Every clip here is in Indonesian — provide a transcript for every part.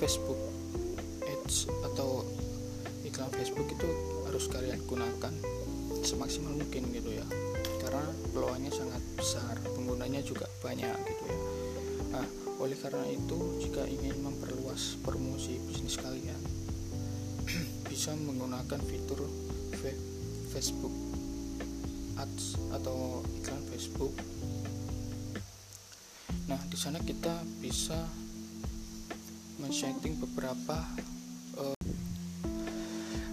Facebook Ads atau iklan Facebook itu harus kalian gunakan semaksimal mungkin gitu ya. Karena peluangnya sangat besar penggunanya juga banyak gitu ya. Nah oleh karena itu jika ingin memperluas promosi bisnis kalian bisa menggunakan fitur Facebook Ads atau iklan Facebook. Nah di sana kita bisa men-setting beberapa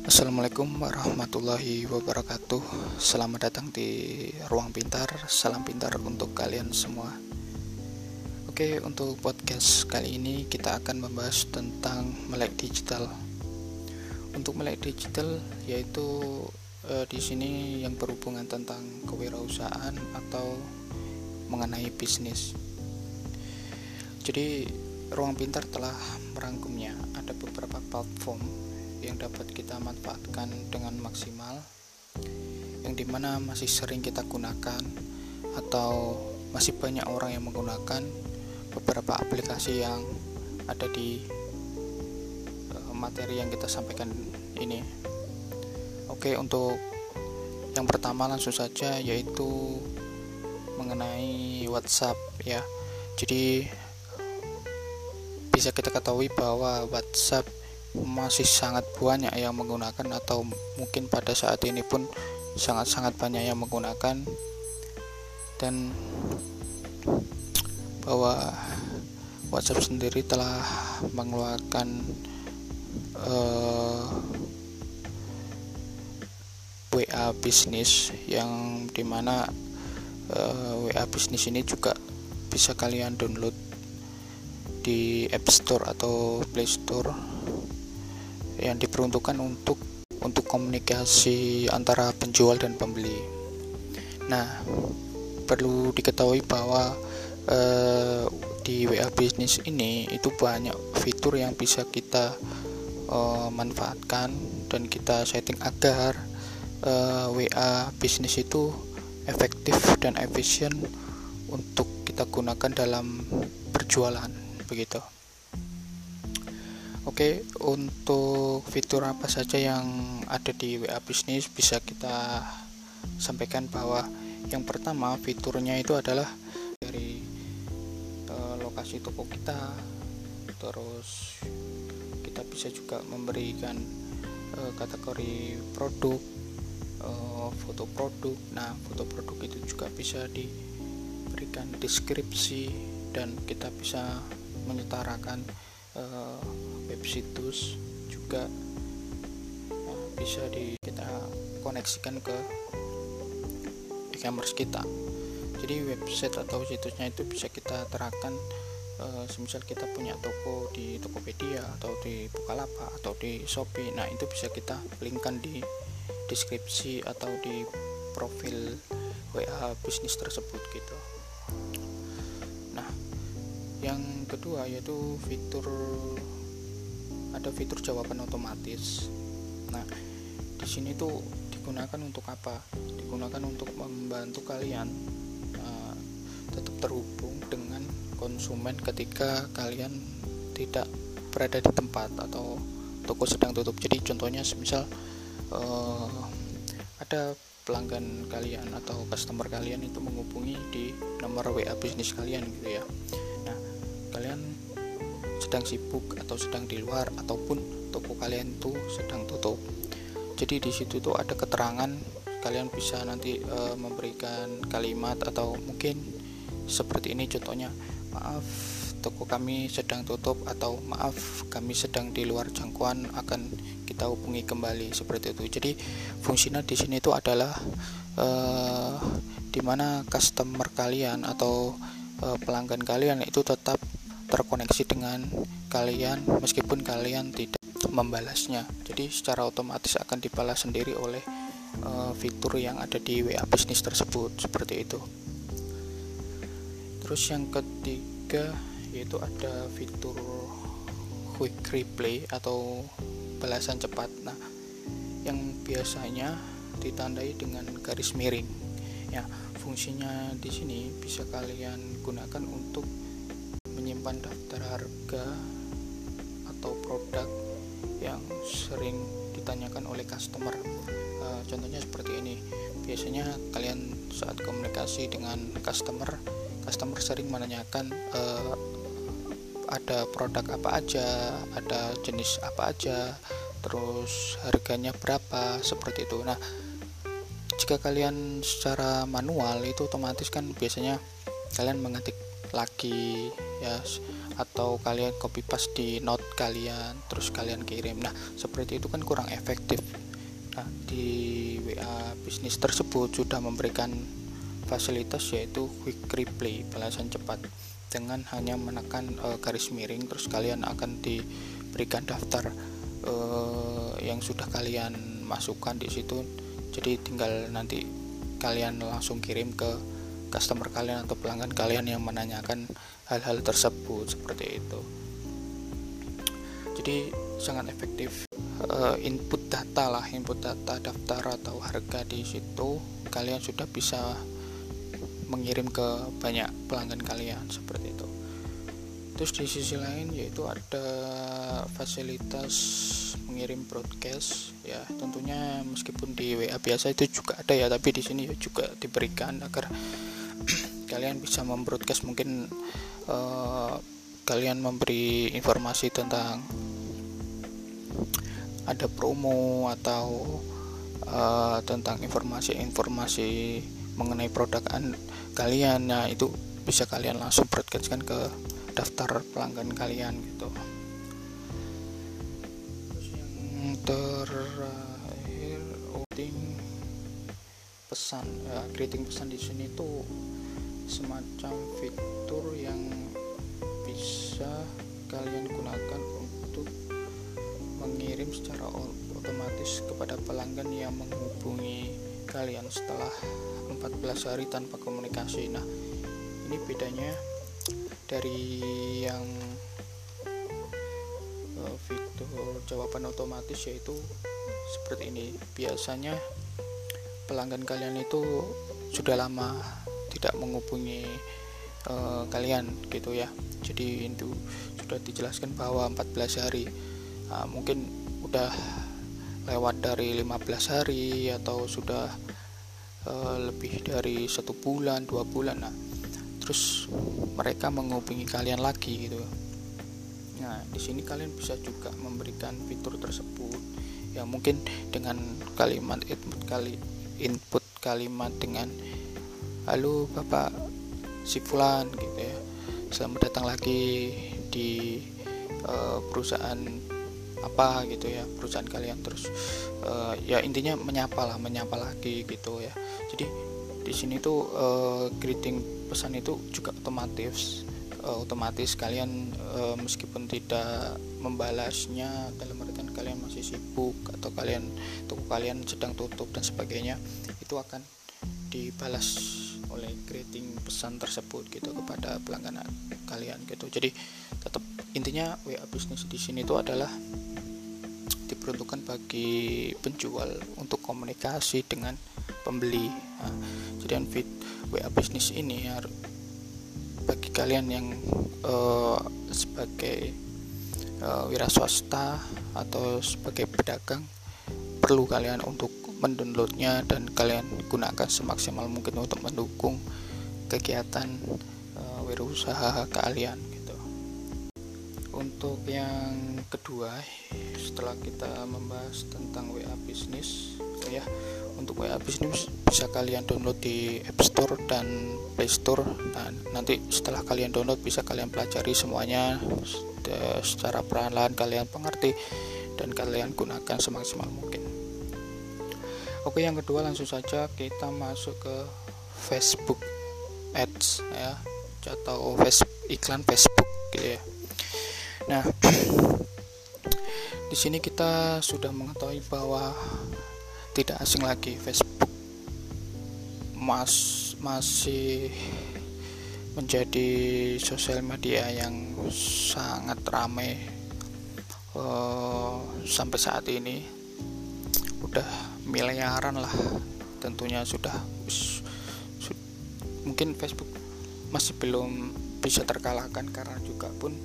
Assalamualaikum warahmatullahi wabarakatuh. Selamat datang di Ruang Pintar. Salam pintar untuk kalian semua. Oke untuk podcast kali ini kita akan membahas tentang melek digital. Untuk melek digital yaitu eh, di sini yang berhubungan tentang kewirausahaan atau mengenai bisnis. Jadi Ruang Pintar telah merangkumnya. Ada beberapa platform yang dapat kita manfaatkan dengan maksimal yang di mana masih sering kita gunakan atau masih banyak orang yang menggunakan beberapa aplikasi yang ada di uh, materi yang kita sampaikan ini. Oke untuk yang pertama langsung saja yaitu mengenai WhatsApp ya. Jadi bisa kita ketahui bahwa WhatsApp masih sangat banyak yang menggunakan atau mungkin pada saat ini pun sangat-sangat banyak yang menggunakan. Dan bahwa WhatsApp sendiri telah mengeluarkan uh, eh, WA bisnis yang di mana uh, eh, WA bisnis ini juga bisa kalian download di App Store atau Play Store yang diperuntukkan untuk untuk komunikasi antara penjual dan pembeli. Nah, perlu diketahui bahwa eh, di WA bisnis ini itu banyak fitur yang bisa kita eh, manfaatkan dan kita setting agar eh, WA bisnis itu efektif dan efisien untuk kita gunakan dalam perjualan begitu. Oke, untuk fitur apa saja yang ada di WA Bisnis bisa kita sampaikan bahwa yang pertama fiturnya itu adalah dari e, lokasi toko kita, terus kita bisa juga memberikan e, kategori produk, e, foto produk. Nah, foto produk itu juga bisa diberikan deskripsi dan kita bisa menyetarakan uh, web situs juga uh, bisa di kita koneksikan ke e-commerce kita. Jadi website atau situsnya itu bisa kita terapkan uh, semisal kita punya toko di Tokopedia atau di Bukalapak atau di Shopee. Nah itu bisa kita linkkan di deskripsi atau di profil WA bisnis tersebut gitu. Yang kedua yaitu fitur ada fitur jawaban otomatis. Nah di sini tuh digunakan untuk apa? Digunakan untuk membantu kalian uh, tetap terhubung dengan konsumen ketika kalian tidak berada di tempat atau toko sedang tutup. Jadi contohnya semisal uh, ada pelanggan kalian atau customer kalian itu menghubungi di nomor WA bisnis kalian gitu ya kalian sedang sibuk atau sedang di luar ataupun toko kalian tuh sedang tutup. Jadi di situ tuh ada keterangan kalian bisa nanti e, memberikan kalimat atau mungkin seperti ini contohnya maaf toko kami sedang tutup atau maaf kami sedang di luar jangkauan akan kita hubungi kembali seperti itu. Jadi fungsinya di sini itu adalah e, di mana customer kalian atau e, pelanggan kalian itu tetap terkoneksi dengan kalian meskipun kalian tidak membalasnya. Jadi secara otomatis akan dibalas sendiri oleh uh, fitur yang ada di WA bisnis tersebut seperti itu. Terus yang ketiga yaitu ada fitur quick replay atau balasan cepat. Nah yang biasanya ditandai dengan garis miring. Ya fungsinya di sini bisa kalian gunakan untuk menyimpan daftar harga atau ditanyakan oleh customer. Uh, contohnya seperti ini. Biasanya kalian saat komunikasi dengan customer customer sering menanyakan uh, ada produk apa aja ada jenis apa aja terus harganya berapa seperti itu. Nah jika kalian secara manual itu otomatis kan biasanya kalian mengetik lagi ya atau kalian copy paste di note kalian terus kalian kirim. Nah seperti itu kan kurang efektif. Nah di WA bisnis tersebut sudah memberikan fasilitas yaitu quick reply balasan cepat dengan hanya menekan e, garis miring terus kalian akan diberikan daftar e, yang sudah kalian masukkan di situ. Jadi tinggal nanti kalian langsung kirim ke customer kalian atau pelanggan kalian yang menanyakan hal-hal tersebut seperti itu. Jadi sangat efektif uh, input data lah input data daftar atau harga di situ. Kalian sudah bisa mengirim ke banyak pelanggan kalian seperti itu. Terus di sisi lain yaitu ada fasilitas mengirim broadcast ya. Tentunya meskipun di WA biasa itu juga ada ya tapi di sini juga diberikan agar kalian bisa membroadcast mungkin uh, kalian memberi informasi tentang ada promo atau uh, tentang informasi-informasi mengenai produk kalian. Nah itu bisa kalian langsung broadcastkan ke daftar pelanggan kalian gitu. Terakhir greeting pesan ya greeting pesan di sini tuh semacam fitur yang bisa kalian gunakan untuk mengirim secara otomatis kepada pelanggan yang menghubungi kalian setelah 14 hari tanpa komunikasi. Nah ini bedanya dari yang uh, fitur jawaban otomatis yaitu seperti ini. Biasanya pelanggan kalian itu sudah lama tidak menghubungi uh, kalian gitu ya. Jadi itu sudah dijelaskan bahwa 14 hari uh, mungkin udah lewat dari 15 hari atau sudah uh, lebih dari satu bulan dua bulan nah terus mereka menghubungi kalian lagi gitu. Nah di sini kalian bisa juga memberikan fitur tersebut. Ya mungkin dengan kalimat input kali input kalimat dengan halo bapak si fulan gitu ya selamat datang lagi di uh, perusahaan apa gitu ya perusahaan kalian. Terus uh, ya intinya menyapa lah menyapa lagi gitu ya. Jadi di sini tuh uh, greeting pesan itu juga otomatis uh, otomatis kalian uh, meskipun tidak membalasnya dalam artian kalian masih sibuk atau kalian toko kalian sedang tutup dan sebagainya itu akan dibalas oleh greeting pesan tersebut gitu kepada pelanggan kalian gitu. Jadi tetap intinya WA bisnis di sini itu adalah diperuntukkan bagi penjual untuk komunikasi dengan pembeli. Nah, jadi fit WA bisnis ini harus bagi kalian yang uh, sebagai uh, wira swasta atau sebagai pedagang perlu kalian untuk mendownloadnya dan kalian gunakan semaksimal mungkin untuk mendukung kegiatan uh, wirausaha kalian gitu. Untuk yang kedua, setelah kita membahas tentang WA bisnis, ya untuk WA bisnis bisa kalian download di App Store dan Play Store dan nanti setelah kalian download bisa kalian pelajari semuanya secara perlahan kalian mengerti dan kalian gunakan semaksimal mungkin oke yang kedua langsung saja kita masuk ke Facebook Ads ya. Atau Facebook, iklan Facebook gitu ya. Nah di sini kita sudah mengetahui bahwa tidak asing lagi Facebook mas masih menjadi sosial media yang sangat ramai uh, sampai saat ini. Udah miliaran lah tentunya sudah su, mungkin Facebook masih belum bisa terkalahkan karena juga pun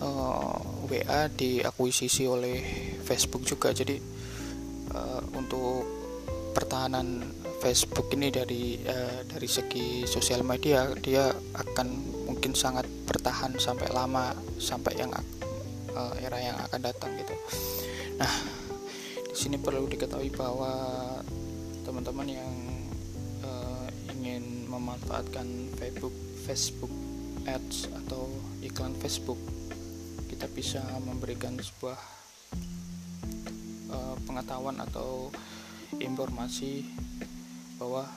uh, eh, WA diakuisisi oleh Facebook juga jadi uh, untuk pertahanan Facebook ini dari uh, dari segi sosial media dia akan mungkin sangat bertahan sampai lama sampai yang uh, era yang akan datang gitu. Nah, sini perlu diketahui bahwa teman-teman yang uh, ingin memanfaatkan Facebook Facebook Ads atau iklan Facebook kita bisa memberikan sebuah uh, pengetahuan atau informasi bahwa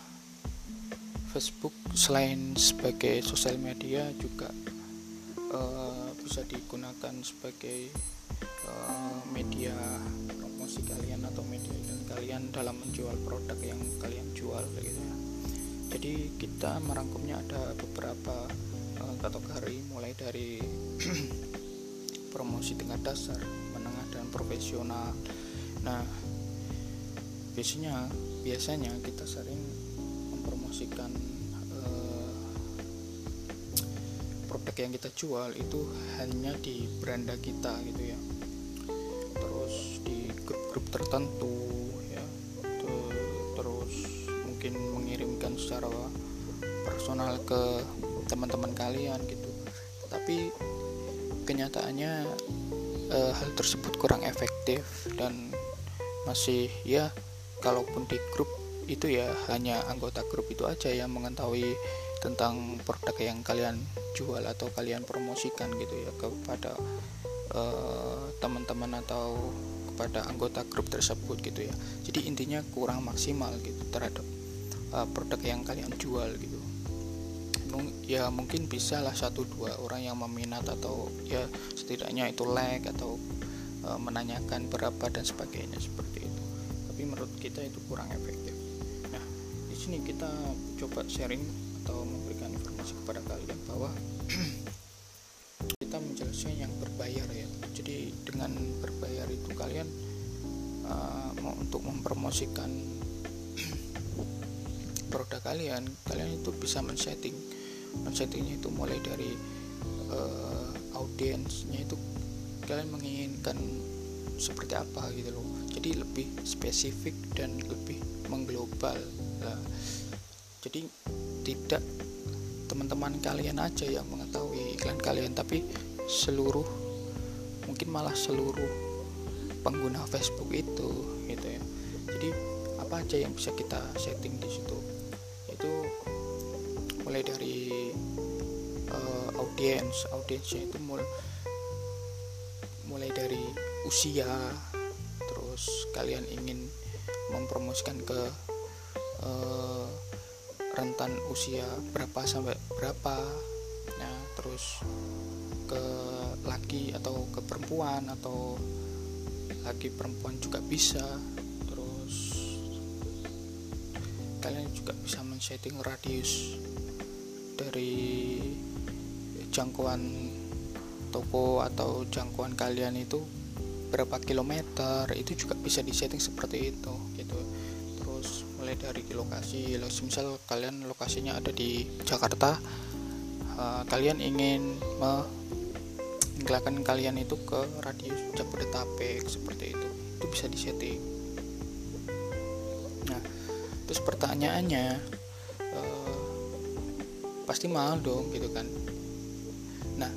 Facebook selain sebagai sosial media juga uh, bisa digunakan sebagai uh, media promosi kalian atau media dan kalian dalam menjual produk yang kalian jual gitu ya. Jadi kita merangkumnya ada beberapa uh, kategori mulai dari promosi tingkat dasar, menengah dan profesional. Nah, biasanya biasanya kita sering mempromosikan uh, produk yang kita jual itu hanya di beranda kita gitu ya terus di tertentu ya. Terus mungkin mengirimkan secara personal ke teman-teman kalian gitu. Tapi kenyataannya uh, hal tersebut kurang efektif dan masih ya kalaupun di grup itu ya hanya anggota grup itu aja yang mengetahui tentang produk yang kalian jual atau kalian promosikan gitu ya kepada uh, teman-teman atau kepada anggota grup tersebut gitu ya. Jadi intinya kurang maksimal gitu terhadap uh, produk yang kalian jual gitu. Ya mungkin bisa lah satu dua orang yang meminat atau ya setidaknya itu like atau uh, menanyakan berapa dan sebagainya seperti itu. Tapi menurut kita itu kurang efektif. Nah di sini kita coba sharing atau kalian kalian itu bisa men-setting men-settingnya itu mulai dari uh, audiensnya itu kalian menginginkan seperti apa gitu loh. Jadi lebih spesifik dan lebih mengglobal nah, jadi tidak teman-teman kalian aja yang mengetahui iklan kalian tapi seluruh mungkin malah seluruh pengguna Facebook itu gitu ya. Jadi apa aja yang bisa kita setting di situ? itu mulai dari uh, audiens audiensnya itu mulai mulai dari usia terus kalian ingin mempromosikan ke uh, rentan usia berapa sampai berapa. Ya terus ke laki atau ke perempuan atau laki perempuan juga bisa. Terus kalian juga bisa men-setting radius dari jangkauan toko atau jangkauan kalian itu berapa kilometer itu juga bisa disetting seperti itu gitu. Terus mulai dari lokasi misal kalian lokasinya ada di Jakarta uh, kalian ingin menggelakan kalian itu ke radius Jabodetabek seperti itu. Itu bisa disetting. Nah terus pertanyaannya pasti mahal dong gitu kan. Nah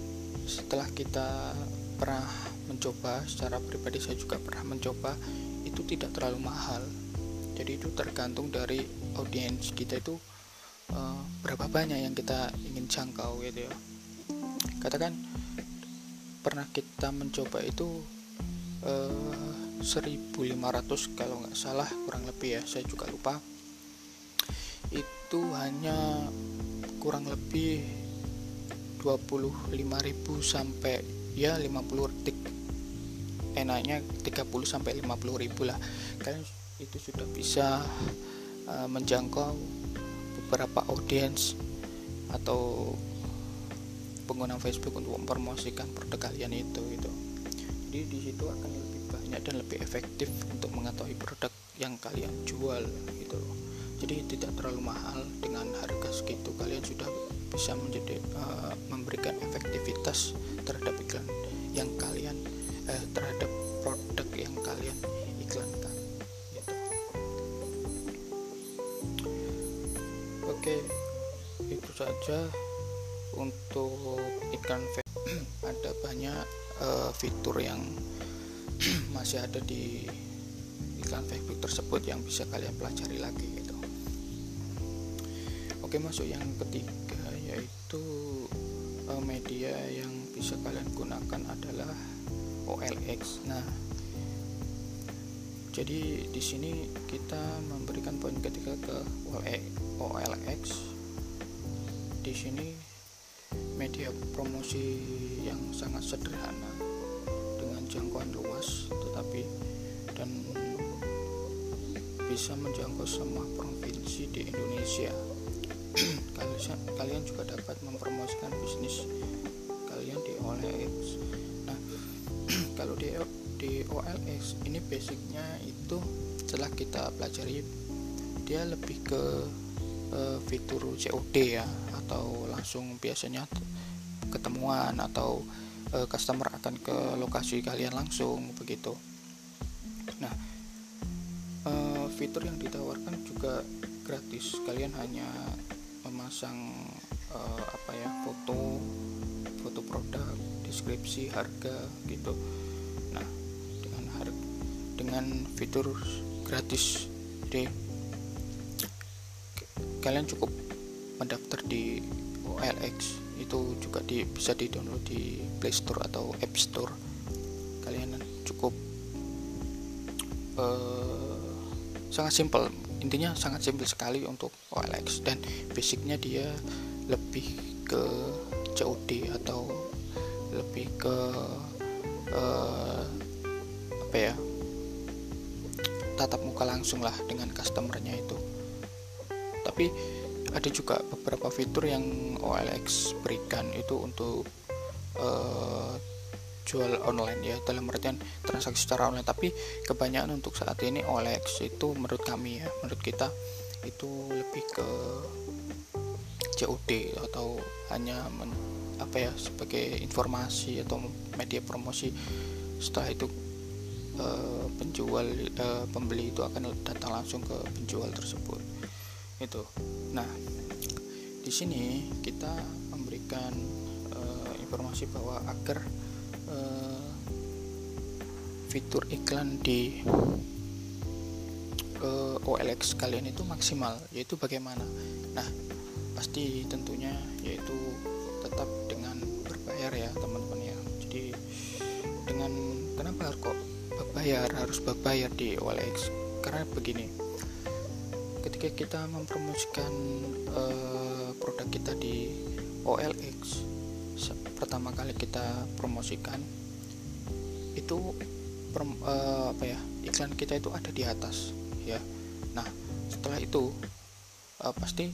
setelah kita pernah mencoba secara pribadi saya juga pernah mencoba itu tidak terlalu mahal. Jadi itu tergantung dari audiens kita itu uh, berapa banyak yang kita ingin jangkau gitu ya. Katakan pernah kita mencoba itu uh, eh, 1500 kalau nggak salah kurang lebih ya saya juga lupa. Itu hanya kurang lebih 25.000 sampai ya 50 detik. Enaknya 30 sampai 50 ribu lah. Kalian itu sudah bisa uh, menjangkau beberapa audiens atau pengguna Facebook untuk mempromosikan produk kalian itu gitu. Jadi di situ akan lebih banyak dan lebih efektif untuk mengetahui produk yang kalian jual gitu loh jadi tidak terlalu mahal. Dengan harga segitu kalian sudah bisa menjadi uh, memberikan efektivitas terhadap iklan yang kalian eh, terhadap produk yang kalian iklankan. Gitu. oke itu saja untuk iklan ada banyak uh, fitur yang masih ada di iklan Facebook tersebut yang bisa kalian pelajari lagi. Oke masuk yang ketiga yaitu uh, media yang bisa kalian gunakan adalah OLX. Nah, jadi di sini kita memberikan poin ketiga ke OLX. Di sini media promosi yang sangat sederhana dengan jangkauan luas tetapi dan bisa menjangkau semua provinsi di Indonesia. kalian juga dapat mempromosikan bisnis kalian di OLX. Nah, kalau di di OLX ini basicnya itu setelah kita pelajari dia lebih ke uh, fitur COD ya atau langsung biasanya ketemuan atau uh, customer akan ke lokasi kalian langsung begitu. Nah, uh, fitur yang ditawarkan juga gratis. Kalian hanya memasang uh, apa ya foto, foto produk, deskripsi, harga gitu. Nah, dengan harga dengan fitur gratis, jadi kalian cukup mendaftar di OLX itu juga di, bisa di download di Play Store atau App Store. Kalian cukup uh, sangat simpel intinya sangat simpel sekali untuk OLX dan basicnya dia lebih ke COD atau lebih ke uh, apa ya tatap muka langsung lah dengan customernya itu. Tapi ada juga beberapa fitur yang OLX berikan itu untuk uh, jual online ya. Dalam artian transaksi secara online. Tapi kebanyakan untuk saat ini OLX itu menurut kami ya menurut kita itu lebih ke COD atau hanya men, apa ya sebagai informasi atau media promosi. Setelah itu uh, penjual uh, pembeli itu akan datang langsung ke penjual tersebut. Itu. Nah di sini kita memberikan uh, informasi bahwa agar fitur iklan di uh, OLX kalian itu maksimal yaitu bagaimana? Nah pasti tentunya yaitu tetap dengan berbayar ya teman-teman ya. Jadi dengan kenapa kok berbayar harus berbayar di OLX karena begini ketika kita mempromosikan uh, produk kita di OLX pertama kali kita promosikan itu uh, apa ya iklan kita itu ada di atas ya. Nah setelah itu uh, pasti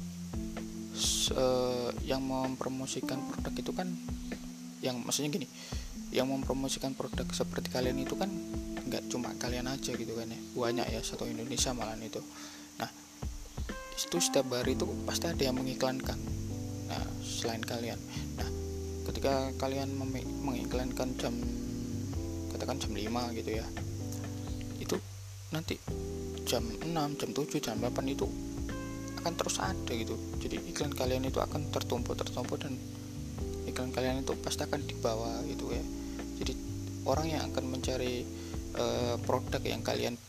uh, yang mempromosikan produk itu kan yang maksudnya gini yang mempromosikan produk seperti kalian itu kan nggak cuma kalian aja gitu kan ya banyak ya satu Indonesia malah itu. Nah itu setiap hari itu pasti ada yang mengiklankan. Nah selain kalian. Nah ketika kalian mengiklankan jam katakan jam 5 gitu ya. Itu nanti jam 6 jam 7 jam 8 itu akan terus ada gitu. Jadi iklan kalian itu akan tertumpuk tertumpuk dan iklan kalian itu pasti akan dibawa gitu ya. Jadi orang yang akan mencari uh, produk yang kalian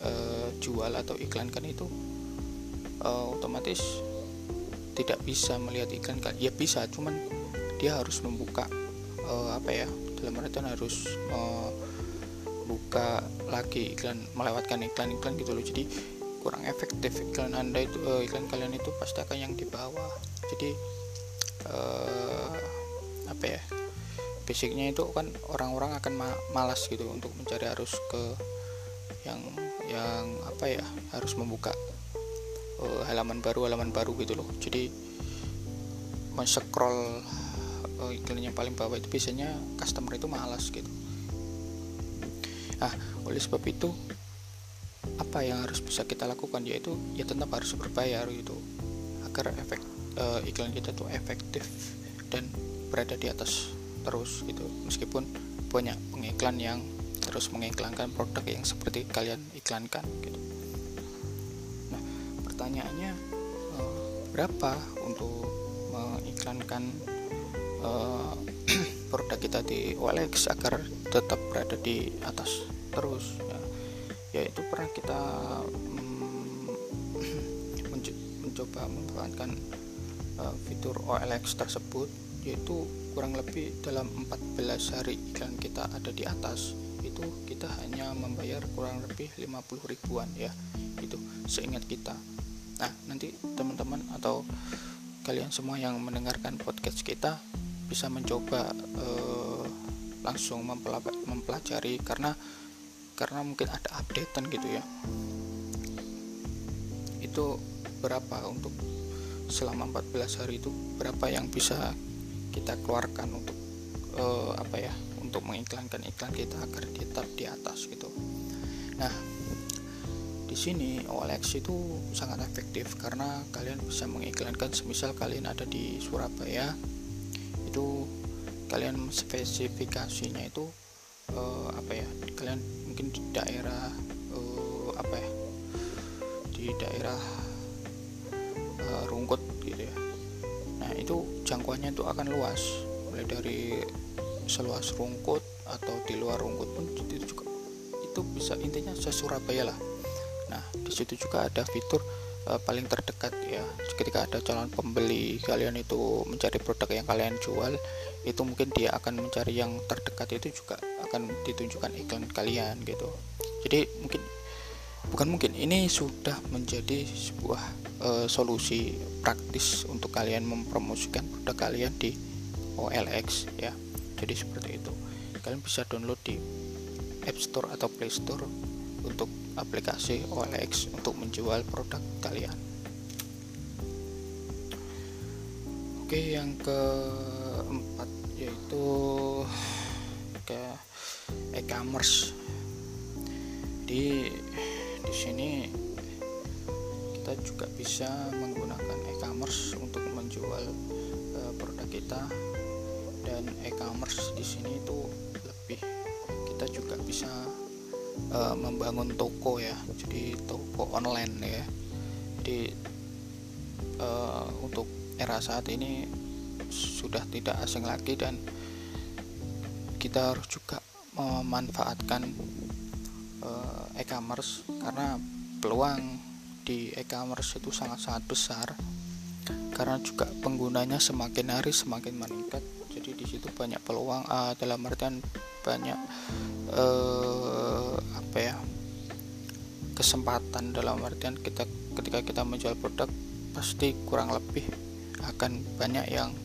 uh, jual atau iklankan itu uh, otomatis tidak bisa melihat iklan kan ya bisa cuman dia harus membuka uh, apa ya dalam artian harus uh, buka lagi iklan melewatkan iklan-iklan gitu loh. Jadi kurang efektif iklan anda itu uh, iklan kalian itu pasti akan yang di bawah. Jadi uh, apa ya basicnya itu kan orang-orang akan ma malas gitu untuk mencari harus ke yang yang apa ya harus membuka uh, halaman baru halaman baru gitu loh. Jadi men-scroll uh, iklan yang paling bawah itu biasanya customer itu malas gitu. Nah oleh sebab itu apa yang harus bisa kita lakukan? Yaitu ya tetap harus berbayar gitu. Agar efek uh, iklan kita tuh efektif dan berada di atas terus gitu. Meskipun banyak pengiklan yang terus mengiklankan produk yang seperti kalian iklankan gitu. Pertanyaannya uh, berapa untuk mengiklankan uh, produk kita di OLX agar tetap berada di atas terus ya. Yaitu pernah kita um, mencoba memanfaatkan uh, fitur OLX tersebut yaitu kurang lebih dalam 14 hari iklan kita ada di atas itu kita hanya membayar kurang lebih 50 ribuan ya. Itu seingat kita. Nah nanti teman-teman atau kalian semua yang mendengarkan podcast kita bisa mencoba uh, langsung mempelajari karena karena mungkin ada updatean gitu ya. Itu berapa untuk selama 14 hari itu berapa yang bisa kita keluarkan untuk uh, apa ya untuk mengiklankan iklan kita agar tetap di atas gitu. Nah di sini OLX itu sangat efektif karena kalian bisa mengiklankan. Semisal kalian ada di Surabaya itu kalian spesifikasinya itu uh, apa ya kalian mungkin di daerah uh, apa ya di daerah uh, rungkut gitu ya. Nah itu jangkauannya itu akan luas mulai dari seluas rungkut atau di luar rungkut pun itu juga. Itu bisa intinya se Surabaya lah. Nah di situ juga ada fitur uh, paling terdekat ya. Ketika ada calon pembeli kalian itu mencari produk yang kalian jual itu mungkin dia akan mencari yang terdekat itu juga akan ditunjukkan iklan kalian gitu. Jadi mungkin bukan mungkin ini sudah menjadi sebuah uh, solusi praktis untuk kalian mempromosikan produk kalian di OLX ya. Jadi seperti itu. Kalian bisa download di App Store atau Play Store untuk aplikasi OLX untuk menjual produk kalian. Oke yang keempat yaitu ke e-commerce. Di di sini kita juga bisa menggunakan e-commerce untuk menjual uh, produk kita. Dan e-commerce di sini itu lebih kita juga bisa uh, membangun toko ya. Jadi toko online ya. Jadi uh, untuk era saat ini sudah tidak asing lagi dan kita harus juga memanfaatkan uh, e-commerce karena peluang di e-commerce itu sangat-sangat besar karena juga penggunanya semakin hari semakin meningkat. Jadi di situ banyak peluang uh, dalam artian banyak uh, apa ya kesempatan dalam artian kita ketika kita menjual produk pasti kurang lebih akan banyak yang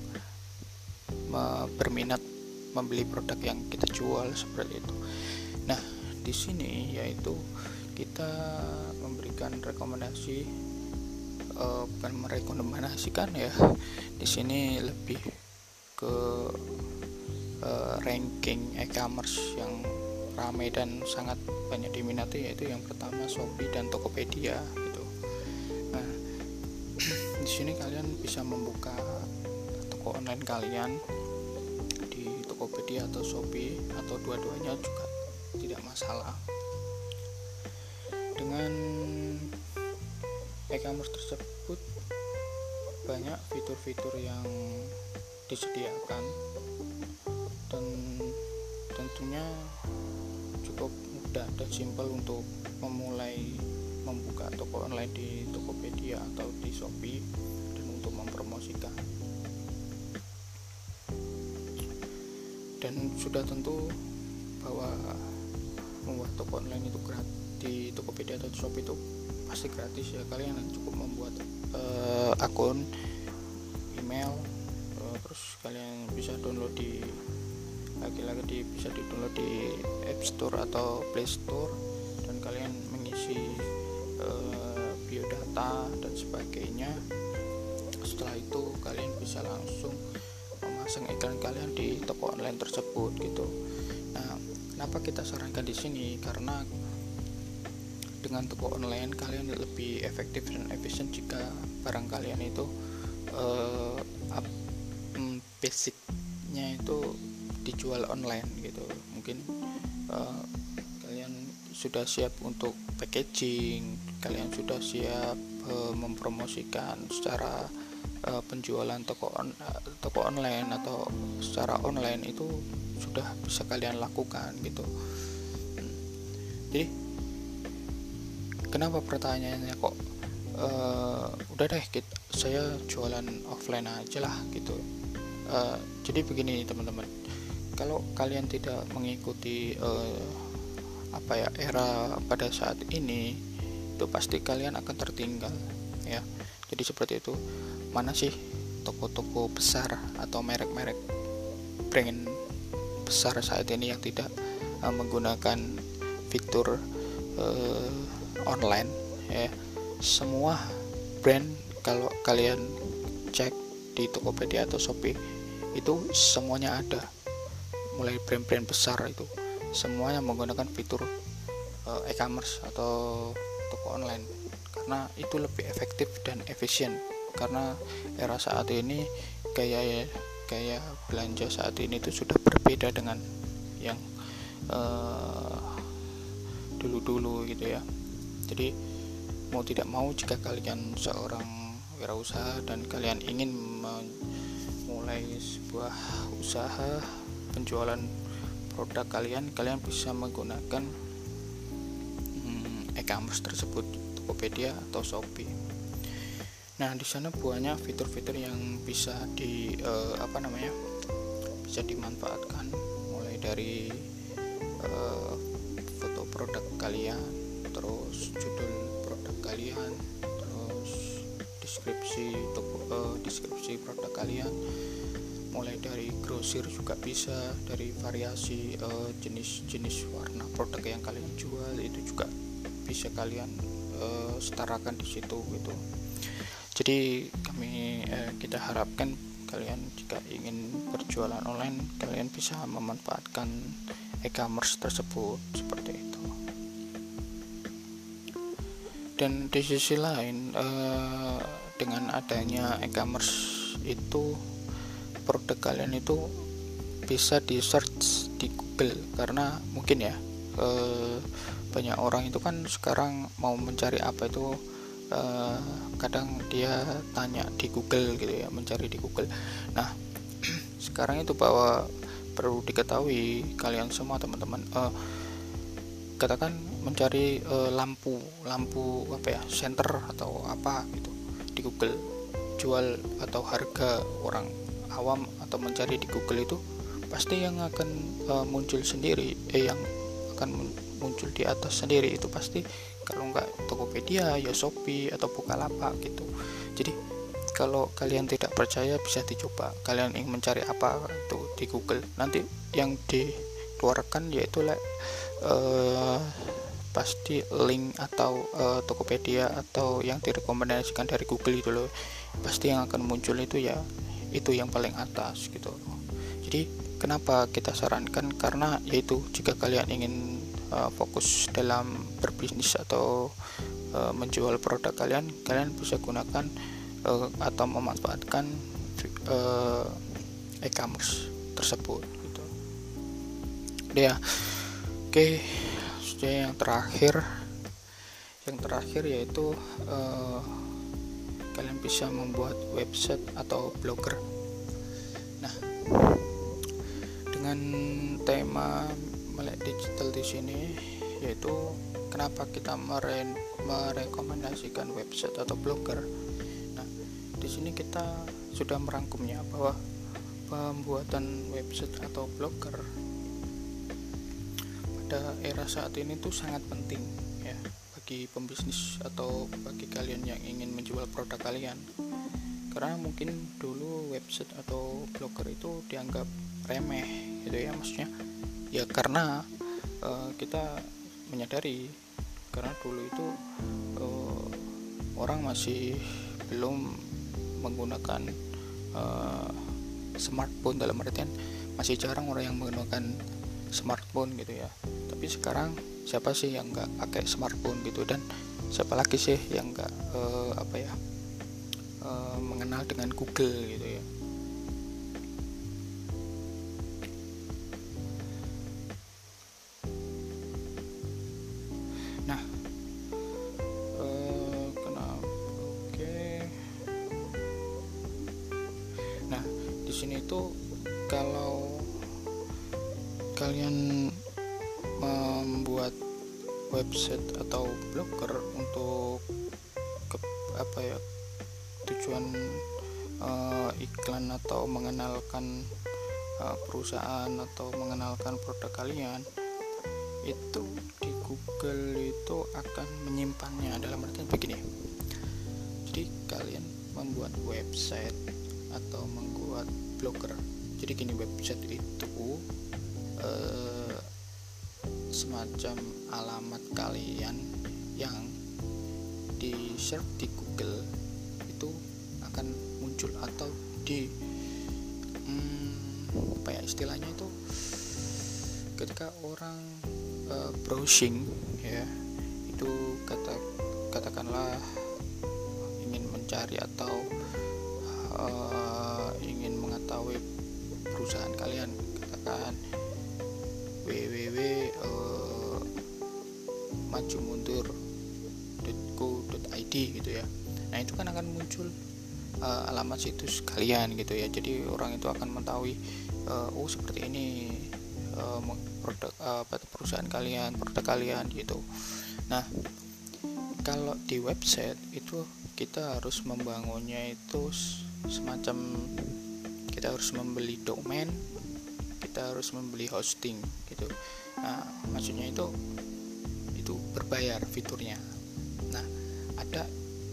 berminat membeli produk yang kita jual seperti itu. Nah, di sini yaitu kita memberikan rekomendasi uh, bukan merekomendasikan ya. Di sini lebih ke uh, ranking e-commerce yang ramai dan sangat banyak diminati yaitu yang pertama Shopee dan Tokopedia gitu. Nah, di sini kalian bisa membuka toko online kalian di Tokopedia atau Shopee atau dua-duanya juga tidak masalah. Dengan e-commerce tersebut banyak fitur-fitur yang disediakan dan tentunya mudah dan simpel untuk memulai membuka toko online di Tokopedia atau di Shopee dan untuk mempromosikan. Dan sudah tentu bahwa membuat toko online itu gratis di Tokopedia atau Shopee itu pasti gratis ya. Kalian cukup membuat uh, akun email terus kalian bisa download di lagi-lagi di bisa di download di App Store atau Play Store dan kalian mengisi uh, biodata dan sebagainya. Setelah itu kalian bisa langsung memasang iklan kalian di toko online tersebut gitu. Nah kenapa kita sarankan di sini? Karena dengan toko online kalian lebih efektif dan efisien jika barang kalian itu uh, basicnya itu dijual online gitu. Mungkin uh, kalian sudah siap untuk packaging kalian sudah siap uh, mempromosikan secara uh, penjualan toko on, uh, toko online atau secara online itu sudah bisa kalian lakukan gitu. Jadi kenapa pertanyaannya kok uh, udah deh kita, saya jualan offline aja lah gitu. Uh, jadi begini teman-teman kalau kalian tidak mengikuti uh, apa ya era pada saat ini itu pasti kalian akan tertinggal ya. Jadi seperti itu. Mana sih toko-toko besar atau merek-merek brand besar saat ini yang tidak uh, menggunakan fitur uh, online ya? Semua brand kalau kalian cek di Tokopedia atau Shopee itu semuanya ada mulai brand-brand besar itu semuanya menggunakan fitur uh, e-commerce atau toko online. Karena itu lebih efektif dan efisien. Karena era saat ini kayak kayak belanja saat ini itu sudah berbeda dengan yang dulu-dulu uh, gitu ya. Jadi mau tidak mau jika kalian seorang wirausaha dan kalian ingin memulai sebuah usaha penjualan produk kalian kalian bisa menggunakan hmm, e-commerce tersebut Tokopedia atau Shopee. Nah di sana banyak fitur-fitur yang bisa di uh, apa namanya bisa dimanfaatkan. Mulai dari uh, foto produk kalian terus judul kalian terus deskripsi toko uh, deskripsi produk kalian mulai dari grosir juga bisa dari variasi uh, jenis-jenis warna produk yang kalian jual itu juga bisa kalian uh, setarakan di situ gitu. Jadi kami uh, kita harapkan kalian jika ingin berjualan online kalian bisa memanfaatkan e-commerce tersebut seperti itu. Dan di sisi lain uh, dengan adanya e-commerce itu produk kalian itu bisa di search di Google. Karena mungkin ya uh, banyak orang itu kan sekarang mau mencari apa itu uh, kadang dia tanya di Google gitu ya mencari di Google. Nah sekarang itu bahwa perlu diketahui kalian semua teman-teman uh, katakan mencari uh, lampu lampu apa ya center atau apa gitu di Google. Jual atau harga orang awam atau mencari di Google itu pasti yang akan uh, muncul sendiri eh yang akan muncul di atas sendiri itu pasti kalau nggak Tokopedia ya Shopee atau Bukalapak gitu. Jadi kalau kalian tidak percaya bisa dicoba. Kalian ingin mencari apa itu di Google. Nanti yang dikeluarkan yaitu uh, pasti link atau uh, Tokopedia atau yang direkomendasikan dari Google itu loh. Pasti yang akan muncul itu ya itu yang paling atas gitu. Jadi kenapa kita sarankan? Karena yaitu jika kalian ingin uh, fokus dalam berbisnis atau uh, menjual produk kalian kalian bisa gunakan uh, atau memanfaatkan uh, e-commerce tersebut gitu. Ya. Oke, sudah yang terakhir, yang terakhir yaitu uh, kalian bisa membuat website atau blogger. Nah, dengan tema melek digital di sini yaitu kenapa kita mere merekomendasikan website atau blogger. Nah, di sini kita sudah merangkumnya bahwa pembuatan website atau blogger pada era saat ini tuh sangat penting ya bagi pembisnis atau bagi kalian yang ingin menjual produk kalian. Karena mungkin dulu website atau blogger itu dianggap remeh gitu ya maksudnya. Ya karena uh, kita menyadari karena dulu itu uh, orang masih belum menggunakan uh, smartphone dalam artian masih jarang orang yang menggunakan smartphone gitu ya. Tapi sekarang siapa sih yang nggak pakai smartphone gitu? Dan siapa lagi sih yang nggak uh, apa ya uh, mengenal dengan Google gitu ya perusahaan atau mengenalkan produk kalian browsing ya itu kata katakanlah ingin mencari atau uh, ingin mengetahui perusahaan kalian katakan www uh, maju mundur .co.id gitu ya. Nah itu kan akan muncul uh, alamat situs kalian gitu ya. Jadi orang itu akan mengetahui uh, oh seperti ini uh, produk uh, perusahaan kalian produk kalian gitu. Nah kalau di website itu kita harus membangunnya itu semacam kita harus membeli domain kita harus membeli hosting gitu. Nah maksudnya itu itu berbayar fiturnya. Nah ada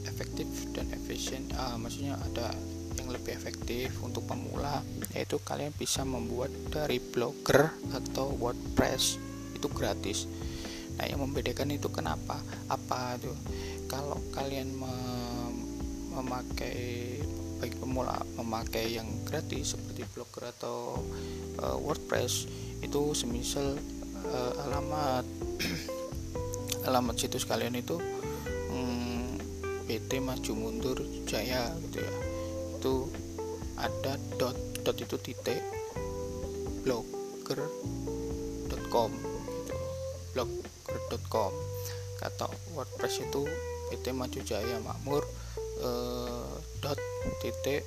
efektif dan efisien uh, maksudnya ada yang lebih efektif untuk pemula yaitu kalian bisa membuat dari blogger atau WordPress itu gratis. Nah yang membedakan itu kenapa? Apa itu? Kalau kalian mem memakai baik pemula memakai yang gratis seperti blogger atau uh, WordPress itu semisal uh, alamat alamat situs kalian itu hmm, PT Maju Mundur Jaya gitu ya itu ada dot dot itu titik blogger.com gitu blogger.com kata WordPress itu PT Maju Jaya Makmur eh, dot titik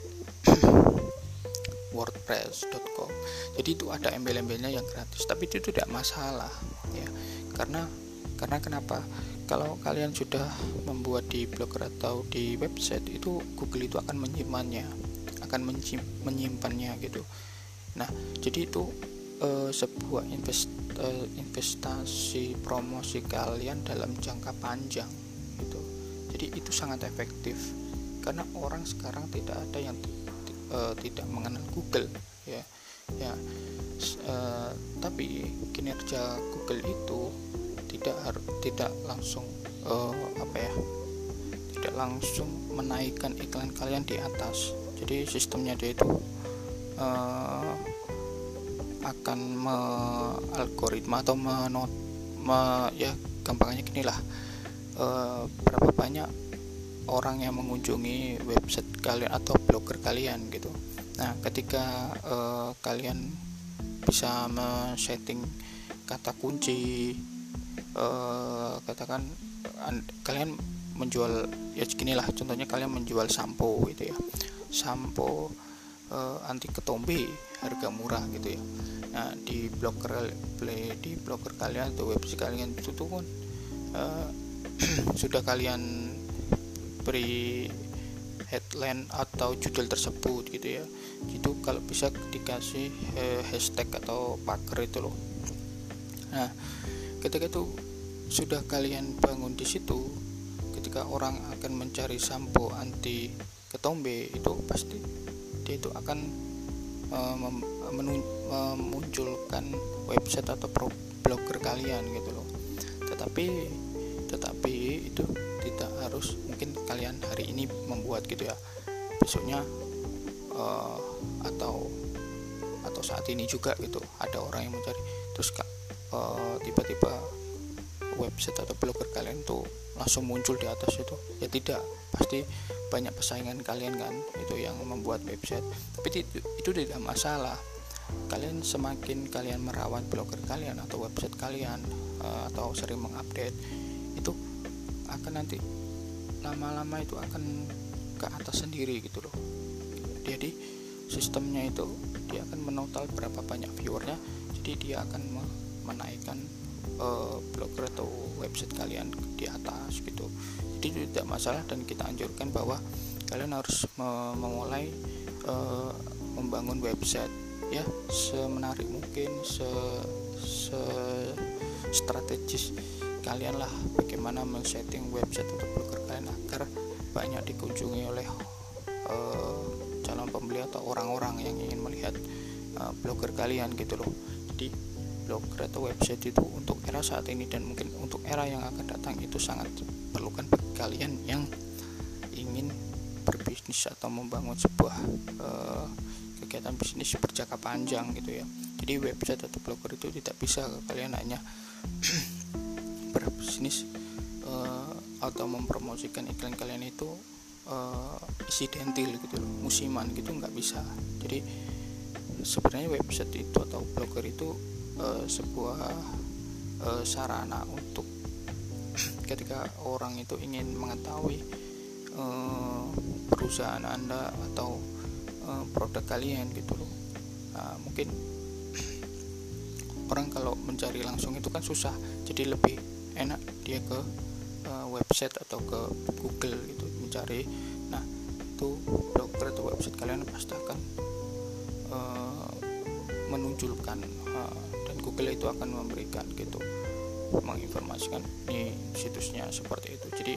wordpress.com jadi itu ada embel-embelnya yang gratis tapi itu tidak masalah ya. Karena karena kenapa kalau kalian sudah membuat di blogger atau di website itu Google itu akan menyimpannya akan menyimpannya gitu. Nah jadi itu e, sebuah invest, e, investasi promosi kalian dalam jangka panjang gitu. Jadi itu sangat efektif karena orang sekarang tidak ada yang e, tidak mengenal Google ya. Ya tapi kinerja Google itu tidak harus tidak langsung uh, apa ya tidak langsung menaikkan iklan kalian di atas. Jadi sistemnya dia itu uh, akan me algoritma atau menot me, ya gampangnya gini lah. Uh, berapa banyak orang yang mengunjungi website kalian atau blogger kalian gitu. Nah ketika uh, kalian bisa men-setting kata kunci uh, katakan kalian menjual ya lah contohnya kalian menjual sampo gitu ya. Sampo uh, anti ketombe harga murah gitu ya. Nah di blogger play di blogger kalian atau website kalian itu tuh kan sudah kalian beri headline atau judul tersebut gitu ya. Itu kalau bisa dikasih uh, hashtag atau pagar itu loh. Nah ketika itu sudah kalian bangun di situ ketika orang akan mencari sampo anti ketombe itu pasti dia itu akan uh, memunculkan website atau blogger kalian gitu loh. Tetapi tetapi itu tidak harus mungkin kalian hari ini membuat gitu ya. Besoknya uh, atau atau saat ini juga gitu ada orang yang mencari. Terus Eh, tiba-tiba website atau blogger kalian tuh langsung muncul di atas itu. Ya tidak pasti banyak persaingan kalian kan itu yang membuat website. Tapi itu, itu tidak masalah. Kalian semakin kalian merawat blogger kalian atau website kalian uh, atau sering mengupdate itu akan nanti lama-lama itu akan ke atas sendiri gitu loh. Jadi sistemnya itu dia akan menotal berapa banyak viewernya jadi dia akan menaikkan uh, blogger atau website kalian di atas gitu. Jadi itu tidak masalah dan kita anjurkan bahwa kalian harus memulai uh, membangun website ya semenarik mungkin se, se strategis kalian lah bagaimana men-setting website untuk blogger kalian agar banyak dikunjungi oleh uh, calon pembeli atau orang-orang yang ingin melihat uh, blogger kalian gitu loh blogger atau website itu untuk era saat ini dan mungkin untuk era yang akan datang itu sangat perlukan bagi kalian yang ingin berbisnis atau membangun sebuah uh, kegiatan bisnis berjangka panjang gitu ya. Jadi website atau blogger itu tidak bisa kalian hanya berbisnis uh, atau mempromosikan iklan kalian itu uh, isidentil gitu loh musiman gitu nggak bisa. Jadi sebenarnya website itu atau blogger itu uh, sebuah uh, sarana untuk ketika orang itu ingin mengetahui uh, perusahaan anda atau uh, produk kalian gitu loh. Nah, mungkin orang kalau mencari langsung itu kan susah jadi lebih enak dia ke uh, website atau ke Google gitu mencari. Nah itu blogger atau website kalian pasti akan uh, menunjukkan uh, Google itu akan memberikan gitu menginformasikan ini situsnya seperti itu. Jadi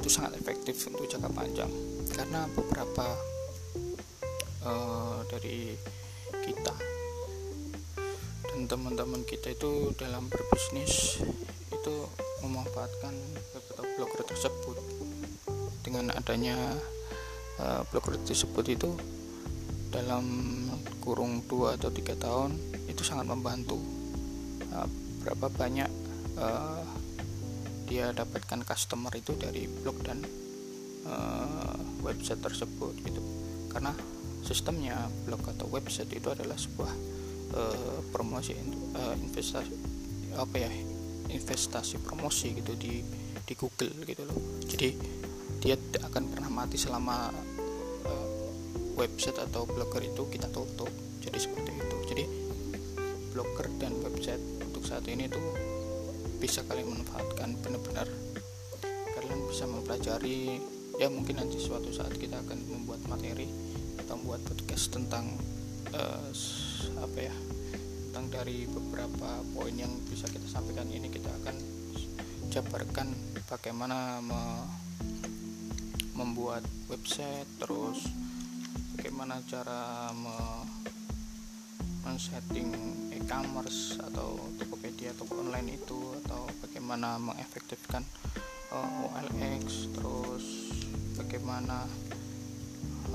itu sangat efektif untuk jangka panjang. Karena beberapa uh, dari kita dan teman-teman kita itu dalam berbisnis itu memanfaatkan atau blogger tersebut. Dengan adanya uh, blogger tersebut itu dalam kurung 2 atau tiga tahun itu sangat membantu. Uh, berapa banyak uh, dia dapatkan customer itu dari blog dan uh, website tersebut gitu. Karena sistemnya blog atau website itu adalah sebuah uh, promosi uh, investasi apa ya investasi promosi gitu di di Google gitu loh. Jadi dia tidak akan pernah mati selama uh, website atau blogger itu kita tutup. Jadi seperti itu. Jadi blogger dan website untuk saat ini tuh bisa kalian manfaatkan benar-benar. Kalian bisa mempelajari ya mungkin nanti suatu saat kita akan membuat materi atau membuat podcast tentang uh, apa ya tentang dari beberapa poin yang bisa kita sampaikan. Ini kita akan jabarkan bagaimana me membuat website terus bagaimana cara me men-setting e-commerce atau Tokopedia toko online itu atau bagaimana mengefektifkan uh, OLX terus bagaimana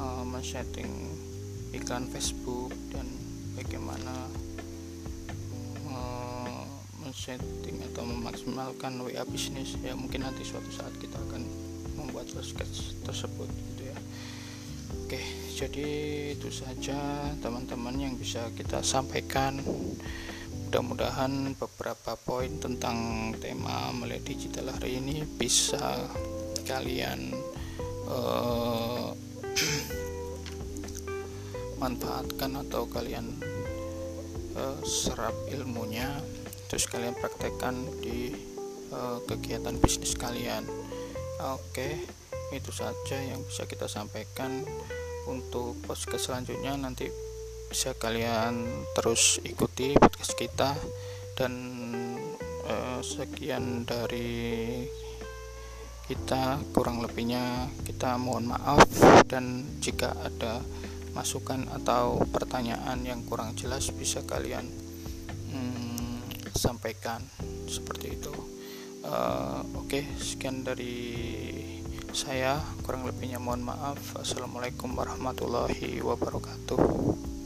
uh, men-setting iklan Facebook dan bagaimana setting atau memaksimalkan WA bisnis. Ya mungkin nanti suatu saat kita akan membuat sketch tersebut gitu ya. Oke jadi itu saja teman-teman yang bisa kita sampaikan. Mudah-mudahan beberapa poin tentang tema melek digital hari ini bisa kalian uh, manfaatkan atau kalian uh, serap ilmunya. Terus kalian praktekkan di uh, kegiatan bisnis kalian. Oke itu saja yang bisa kita sampaikan untuk podcast selanjutnya. Nanti bisa kalian terus ikuti podcast kita. Dan uh, sekian dari kita kurang lebihnya kita mohon maaf. Dan jika ada masukan atau pertanyaan yang kurang jelas bisa kalian sampaikan seperti itu. Uh, oke okay, sekian dari saya kurang lebihnya mohon maaf. Assalamualaikum warahmatullahi wabarakatuh